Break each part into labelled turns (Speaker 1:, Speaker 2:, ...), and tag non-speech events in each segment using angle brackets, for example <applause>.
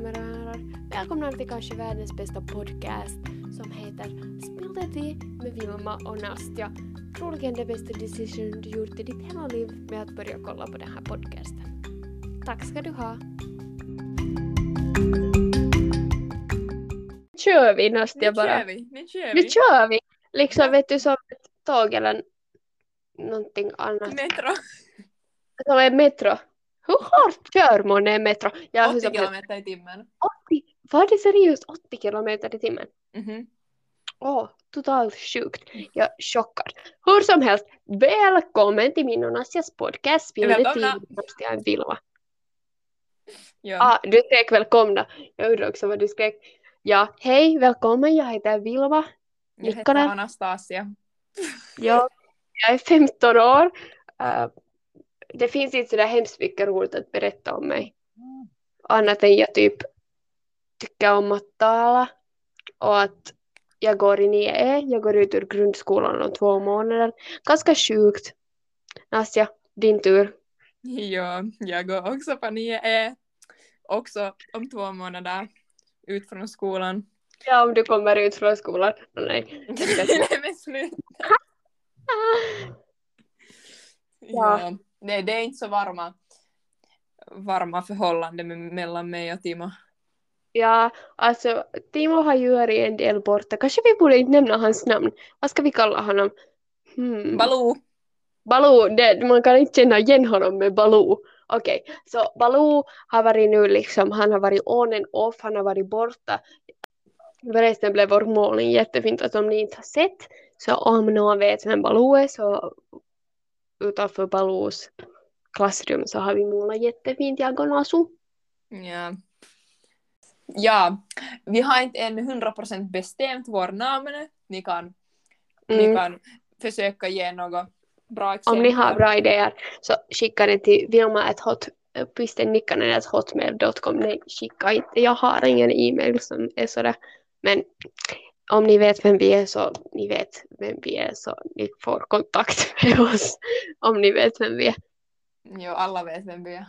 Speaker 1: herrar. Välkomna till kanske världens bästa podcast som heter Spill the tea med Vilma och Nastja. Troligen det bästa decision du gjort i ditt hela liv med att börja kolla på den här podcasten. Tack ska du ha. Kör vi Nastja
Speaker 2: Nu
Speaker 1: bara.
Speaker 2: kör vi, nu kör
Speaker 1: Nu
Speaker 2: vi.
Speaker 1: kör vi! Liksom
Speaker 2: Ja.
Speaker 1: vet du som ett tåg eller någonting annat.
Speaker 2: Metro,
Speaker 1: Som en metro. Hur hårt kör man en metro? Ja, hur
Speaker 2: 80
Speaker 1: som helst.
Speaker 2: kilometer i timmen.
Speaker 1: 80, var det seriöst 80 kilometer i timmen?
Speaker 2: Mhm.
Speaker 1: Åh, totalt sjukt. Jag är chockad. Hur som helst, välkommen till min och Nastjas podcast.
Speaker 2: Välkomna.
Speaker 1: Vilma.
Speaker 2: Ja.
Speaker 1: Ah, du skrek välkomna. Jag undrar också vad du skrek. Ja, hej, välkommen. Jag heter Vilma.
Speaker 2: jag heter. Anastasia.
Speaker 1: Jag, jag är 15 år. Eh, det finns inte så där hemskt mycket roligt att berätta om mig. Annat än jag typ tycker om att tala och att jag går i 9E. Jag går ut ur grundskolan om två månader. Ganska sjukt. Nastja, din tur.
Speaker 2: Ja, jag går också på 9E. Också om två månader ut från skolan.
Speaker 1: Ja, om du kommer ut från skolan. Oh, nej. <laughs>
Speaker 2: Nej men sluta. <laughs>
Speaker 1: Ja.
Speaker 2: Ja. Nej, det är inte så varma, varma förhållanden me- mellan mig och Timo.
Speaker 1: Ja, alltså Timo har ju varit en del borta. Kanske vi borde inte nämna hans namn. Vad ska vi kalla honom? Hmm.
Speaker 2: Baloo!
Speaker 1: Baloo, det, man kan inte känna igen honom med Baloo. Okej, så Baloo har varit nu liksom, han har varit on and off, han har varit borta. Förresten blev vår målning jättefint att om ni inte har sett, så om någon vet vem Baloo är så utanför Baloos klassrum så har vi målat jättefint, jag och Nasu.
Speaker 2: Ja. ja, vi har inte ännu 100% bestämt vår namn. Ni kan, ni
Speaker 1: Mm.
Speaker 2: kan försöka ge något bra
Speaker 1: Om
Speaker 2: exempel.
Speaker 1: ni har bra idéer så skicka det till vilma.pistennikkanen.hotmail.com Nej, skicka inte. Jag har ingen e-mail som är sådär. Men om ni vet vem vi är så ni vet vem vi är så ni får kontakt <laughs> med oss om ni vet vem vi är.
Speaker 2: Jo, alla vet vem vi är.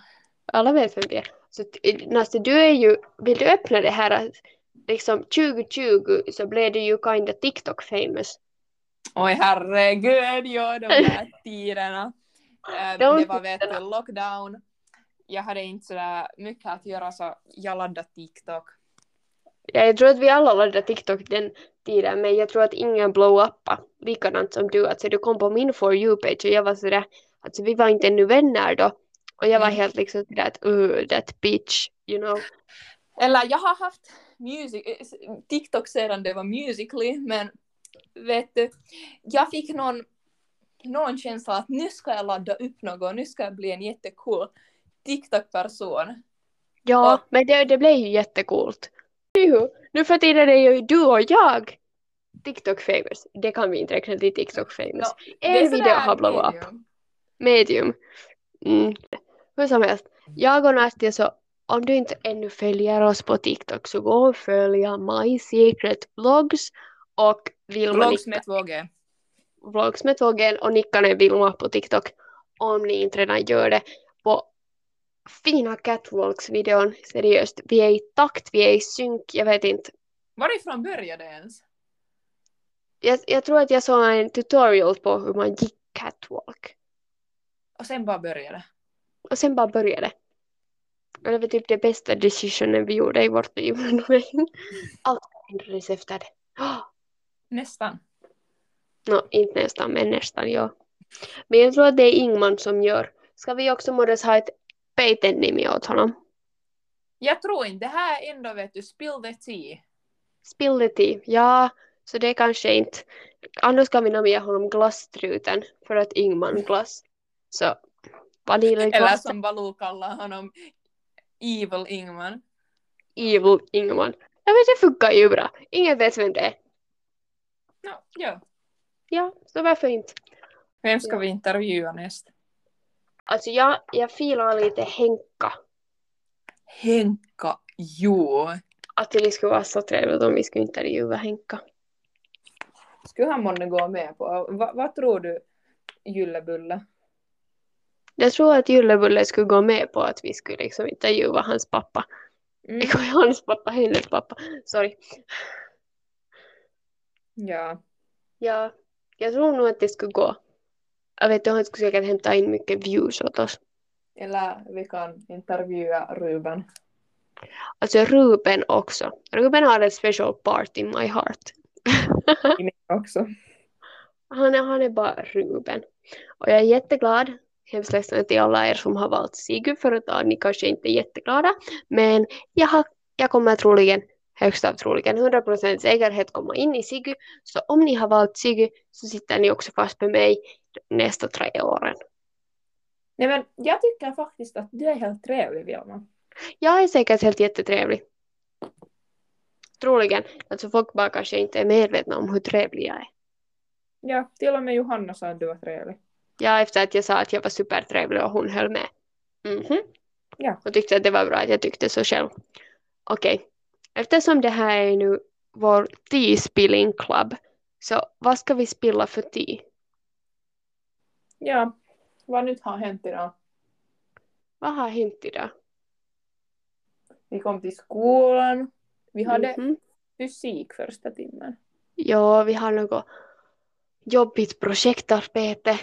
Speaker 1: Alla vet vem vi är. Så t- Nasta, du är ju, vill du öppna det här att liksom 2020 så blev du ju kinda TikTok famous.
Speaker 2: Oj herregud, jo de där <laughs> tiderna. Eh,
Speaker 1: De
Speaker 2: det var vet du, lockdown. Jag hade inte sådär mycket att göra så jag laddade TikTok.
Speaker 1: Ja, jag tror att vi alla laddade TikTok den tiden, men jag tror att ingen blow-uppa likadant som du. Alltså, du kom på min For You-page och jag var sådär, alltså vi var inte ännu vänner då. Och jag var
Speaker 2: Mm.
Speaker 1: helt liksom sådär att, uh, that bitch, you know.
Speaker 2: Eller jag har haft music, eh, TikTok sedan det var Musically, men vet du, jag fick någon, någon känsla att nu ska jag ladda upp något, nu ska jag bli en jättecool TikTok-person.
Speaker 1: Ja,
Speaker 2: Ja.
Speaker 1: men det, det blev ju jättecoolt. Juhu, nu för tiden är ju du och jag TikTok famous. Det kan vi inte räkna till TikTok famous.
Speaker 2: No, är
Speaker 1: en video har blow up.
Speaker 2: medium.
Speaker 1: Mm. Hur som helst, jag och Nastja så om du inte ännu följer oss på TikTok så gå och följa My Secret Vlogs och Vilma
Speaker 2: Vlogs med 2G.
Speaker 1: Vlogs med Tågen och Nikkanen Vilma på TikTok om ni inte redan gör det. Fina catwalks-videon, seriöst, vi är i takt, vi är i synk, jag vet inte.
Speaker 2: Varifrån började det ens?
Speaker 1: Jag, jag tror att jag såg en tutorial på hur man gick catwalk.
Speaker 2: Och sen bara började.
Speaker 1: Och sen bara började. Och det var typ det bästa decisionen vi gjorde i vårt liv. <laughs> Allt ändrades efter det. Oh,
Speaker 2: Nästan.
Speaker 1: no, inte nästan, men nästan, ja. Men jag tror att det är Ingman som gör. Ska vi också måste ha ett patent-nimi åt honom?
Speaker 2: Jag tror inte, det här är ändå vet du, spill the tea.
Speaker 1: Spill the tea. Ja, så det kanske inte. Annars kan vi namnge honom glasstruten för att Ingman glass. Så vaniljglass,
Speaker 2: Eller som Baloo kallar honom, Evil Ingman.
Speaker 1: evil Ingman. Jag vet, det funkar ju bra. Ingen vet vem det är.
Speaker 2: No, ja.
Speaker 1: Ja, så varför inte?
Speaker 2: Vem ska
Speaker 1: Ja.
Speaker 2: vi intervjua näst?
Speaker 1: Alltså jag, jag filar lite Henka.
Speaker 2: Henka, jo.
Speaker 1: Att det skulle vara så trevligt om vi skulle intervjua Henka.
Speaker 2: Skulle han månne gå med på? Va, vad tror du, Gyllebulle?
Speaker 1: Jag tror att Gyllebulle skulle gå med på att vi skulle liksom intervjua hans pappa.
Speaker 2: Mm.
Speaker 1: Hans pappa, hennes pappa. Sorry.
Speaker 2: Ja.
Speaker 1: Ja, jag tror nog att det skulle gå. Jag vet, han skulle säkert hämta in mycket views åt oss.
Speaker 2: Eller vi kan intervjua Ruben.
Speaker 1: Alltså Ruben också. Ruben har ett special part in my heart.
Speaker 2: I mig också.
Speaker 1: Han är, han är bara Ruben. Och jag är jätteglad. Hemskt ledsen till alla er som har valt Sigurd för att ni kanske inte är jätteglada. Men jag, har, jag kommer troligen, högst av troligen, 100% säkerhet komma in i Sigurd. Så om ni har valt Sigurd så sitter ni också fast med mig nästa tre åren.
Speaker 2: Nej men jag tycker faktiskt att du är helt trevlig Vilma.
Speaker 1: Jag är säkert helt jättetrevlig. Troligen. Alltså folk bara kanske inte är medvetna om hur trevlig jag är.
Speaker 2: Ja, till och med Johanna sa att du var trevlig.
Speaker 1: Ja, efter att jag sa att jag var supertrevlig och hon höll med. Mhm.
Speaker 2: Ja.
Speaker 1: Och tyckte att det var bra att jag tyckte så själv. Okej. Eftersom det här är nu vår tea-spilling club. Så vad ska vi spilla för tea?
Speaker 2: Ja, vad nytt har hänt idag?
Speaker 1: Vad har hänt idag?
Speaker 2: Vi kom till skolan. Vi hade
Speaker 1: Mhm.
Speaker 2: fysik första timmen.
Speaker 1: Ja, vi har något jobbigt projektarbete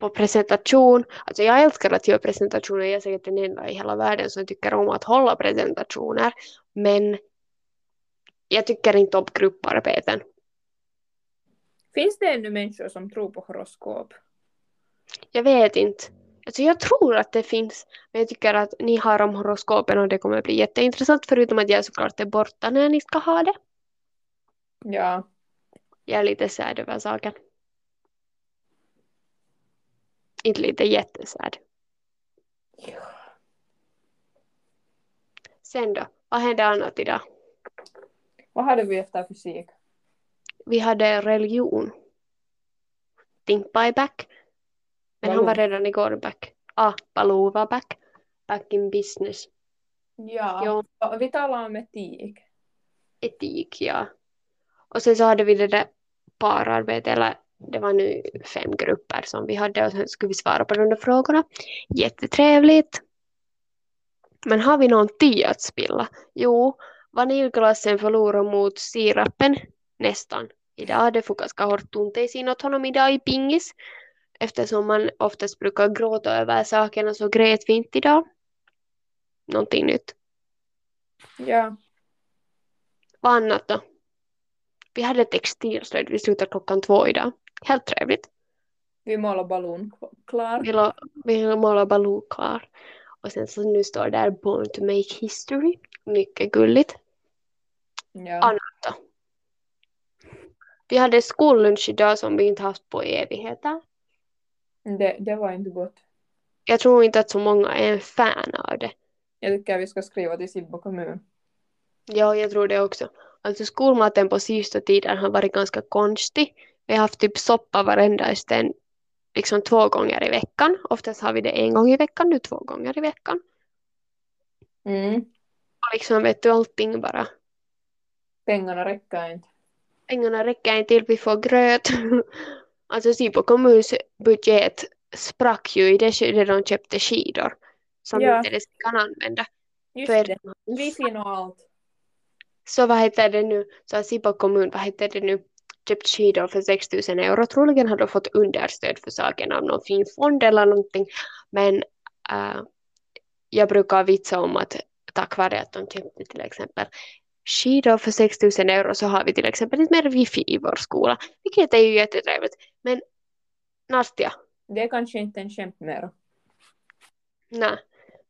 Speaker 1: på presentation. Alltså jag älskar att göra presentationer. Jag är säkert den enda i hela världen som tycker om att hålla presentationer. Men jag tycker inte om grupparbeten.
Speaker 2: Finns det ännu människor som tror på horoskop?
Speaker 1: Jag vet inte. Alltså jag tror att det finns. Men jag tycker att ni har om horoskopen och det kommer bli jätteintressant. Förutom att jag såklart är borta när ni ska ha det.
Speaker 2: Ja.
Speaker 1: Jag är lite sad över saken. Inte lite jättesad. Sen då? Vad hände annat idag?
Speaker 2: Vad hade vi efter fysik?
Speaker 1: Vi hade religion. Think by back. Men han
Speaker 2: Baloo.
Speaker 1: var redan igår back. Ah, Baloo var back. Back in business.
Speaker 2: Ja.
Speaker 1: Jo.
Speaker 2: Vi talade om etik.
Speaker 1: Etik, ja. Och sen så hade vi det där pararbete, eller det var nu fem grupper som vi hade och sen skulle vi svara på de där frågorna. Jättetrevligt. Men har vi någonting att spilla? Jo, vaniljglassen förlorade mot sirappen nästan. Idag det får ganska hårt tunteisiin åt honom idag i pingis. Eftersom man oftast brukar gråta över sakerna så grät vi inte idag. Någonting nytt.
Speaker 2: Ja.
Speaker 1: Vad annat då? Vi hade textilslöjd, vi slutade klockan två idag. Helt trevligt.
Speaker 2: Vi målade ballon klar.
Speaker 1: Vi, vi målade Baloo klar. Och sen så nu står där Born to make history. Mycket gulligt.
Speaker 2: Ja.
Speaker 1: Anna. Vi hade skollunch idag som vi inte haft på evigheter.
Speaker 2: Det, det var inte gott.
Speaker 1: Jag tror inte att så många är en fan av det.
Speaker 2: Jag tycker vi ska skriva till Sibbo kommun.
Speaker 1: Ja, jag tror det också. Alltså skolmaten på sista tiden har varit ganska konstig. Vi har haft typ soppa varenda sten liksom två gånger i veckan. Oftast har vi det en gång i veckan, nu två gånger i veckan.
Speaker 2: Mm.
Speaker 1: Och liksom vet du allting bara.
Speaker 2: Pengarna räcker inte.
Speaker 1: Pengarna räcker inte till, vi får gröt. <laughs> Alltså Sibbo kommuns budget sprack ju i det skedet de köpte skidor. Som
Speaker 2: Ja.
Speaker 1: inte ens kan använda.
Speaker 2: Just
Speaker 1: För
Speaker 2: det. Wifi och allt.
Speaker 1: Så vad heter det nu, så har Sibbo kommun, vad heter det nu, köpt skidor för 6 000 euro. Troligen har de fått understöd för saken av någon fin fond eller någonting. Men äh, jag brukar vitsa om att tack vare att de köpte till exempel skidor för 6 000 euro så har vi till exempel inte mer wifi i vår skola. Vilket är ju jättetrevligt. Men Nastja,
Speaker 2: Det är kanske inte en skämt mer.
Speaker 1: nej.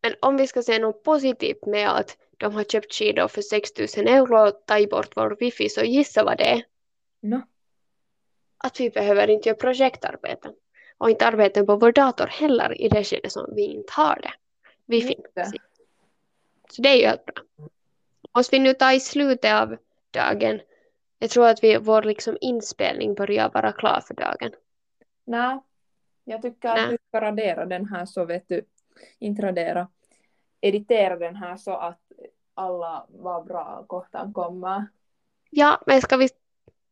Speaker 1: Men om vi ska säga något positivt med att de har köpt skidor för 6 000 euro och tagit bort vår wifi så gissa vad det är.
Speaker 2: No.
Speaker 1: att vi behöver inte göra projektarbeten. Och inte arbeten på vår dator heller i det skede som vi inte har det. Vi finns.
Speaker 2: det.
Speaker 1: Så det är ju helt bra. Måste vi nu ta i slutet av dagen. Jag tror att vi, vår liksom inspelning börjar vara klar för dagen.
Speaker 2: Nej. Jag tycker att
Speaker 1: Nä.
Speaker 2: du ska radera den här så vet du. Inte radera. Editera den här så att alla vad bra kohtaan kommer.
Speaker 1: Ja, men ska vi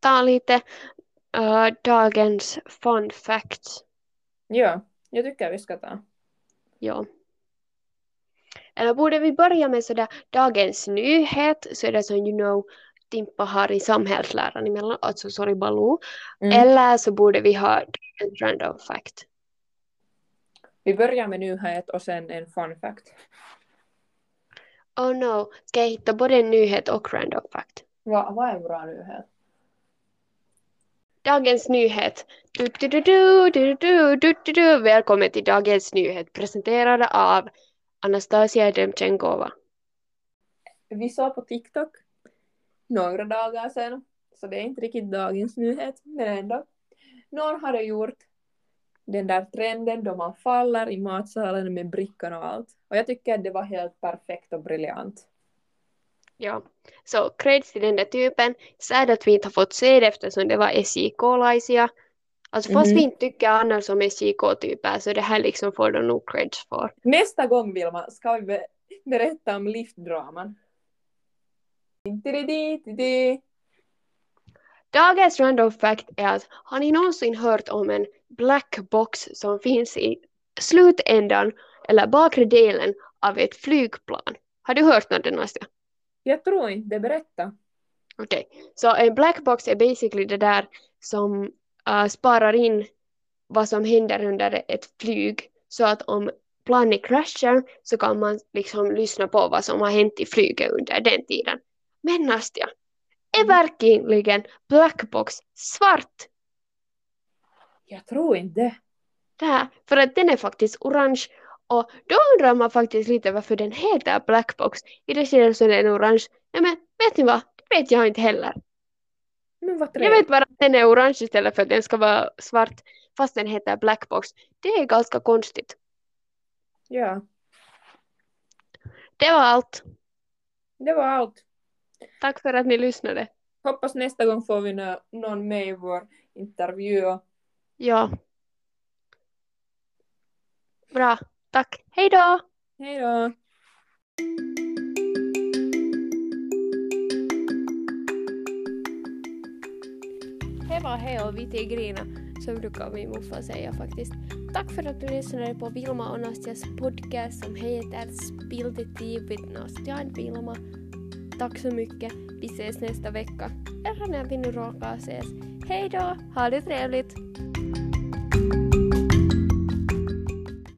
Speaker 1: ta lite äh, dagens fun facts?
Speaker 2: Ja, jag tycker vi ska ta.
Speaker 1: Ja. Eller borde vi börja med sådär dagens nyhet, så är det som you know Timpa har i samhällsläran emellan, alltså sorry Baloo.
Speaker 2: Mm.
Speaker 1: Eller så borde vi ha en random fact.
Speaker 2: Vi börjar med nyhet och sen en fun fact.
Speaker 1: Oh no, ska jag hitta både en nyhet och random fact?
Speaker 2: Va, vad är en bra nyhet?
Speaker 1: Dagens nyhet. Du, du, du, du, du, du, du, du, du. Välkommen till Dagens nyhet presenterade av Anastasia Demchenkova.
Speaker 2: Vi såg på TikTok några dagar sedan, så det är inte riktigt dagens nyhet, men ändå. Någon hade gjort den där trenden då man faller i matsalen med brickan och allt. Och jag tycker att det var helt perfekt och briljant.
Speaker 1: Ja, så creds till den där typen. Sad att vi inte har fått se det eftersom det var SJK-laisia. Alltså fast
Speaker 2: Mhm.
Speaker 1: vi inte tycker annars om SJK-typer så det här liksom får de nog creds för.
Speaker 2: Nästa gång Vilma ska vi be- berätta om liftdraman.
Speaker 1: Dagens random fact är att har ni någonsin hört om en black box som finns i slutändan eller bakre delen av ett flygplan? Har du hört något Nastia?
Speaker 2: Jag tror inte det, berätta.
Speaker 1: Okej, så en black box är basically det där som äh, sparar in vad som händer under ett flyg så att om planet kraschar så kan man liksom lyssna på vad som har hänt i flyget under den tiden. Men Nastia, är
Speaker 2: Mm.
Speaker 1: verkligen black box svart?
Speaker 2: Jag tror inte det.
Speaker 1: Här, för att den är faktiskt orange och då undrar man faktiskt lite varför den heter black box i det skedet den är orange. Nej men vet ni vad? Det vet jag inte heller.
Speaker 2: Men vad
Speaker 1: Jag vet bara att den är orange istället för att den ska vara svart fast den heter black box. Det är ganska konstigt.
Speaker 2: Ja,
Speaker 1: Det var allt.
Speaker 2: det var allt.
Speaker 1: Tack för att ni lyssnade.
Speaker 2: Hoppas nästa gång får vi nå- någon med i vår intervju.
Speaker 1: Ja. Bra. Tack. Hej då!
Speaker 2: Hej då!
Speaker 1: Hej var hej och vi Tigrina, så brukar min morfar säga faktiskt. Tack för att du lyssnade på Vilma och Nastias podcast som heter Spill the tea with Nastia och Vilma. Tack så mycket. Vi ses nästa vecka. Eller när vi nu råkar ses. Hej då! Ha det trevligt!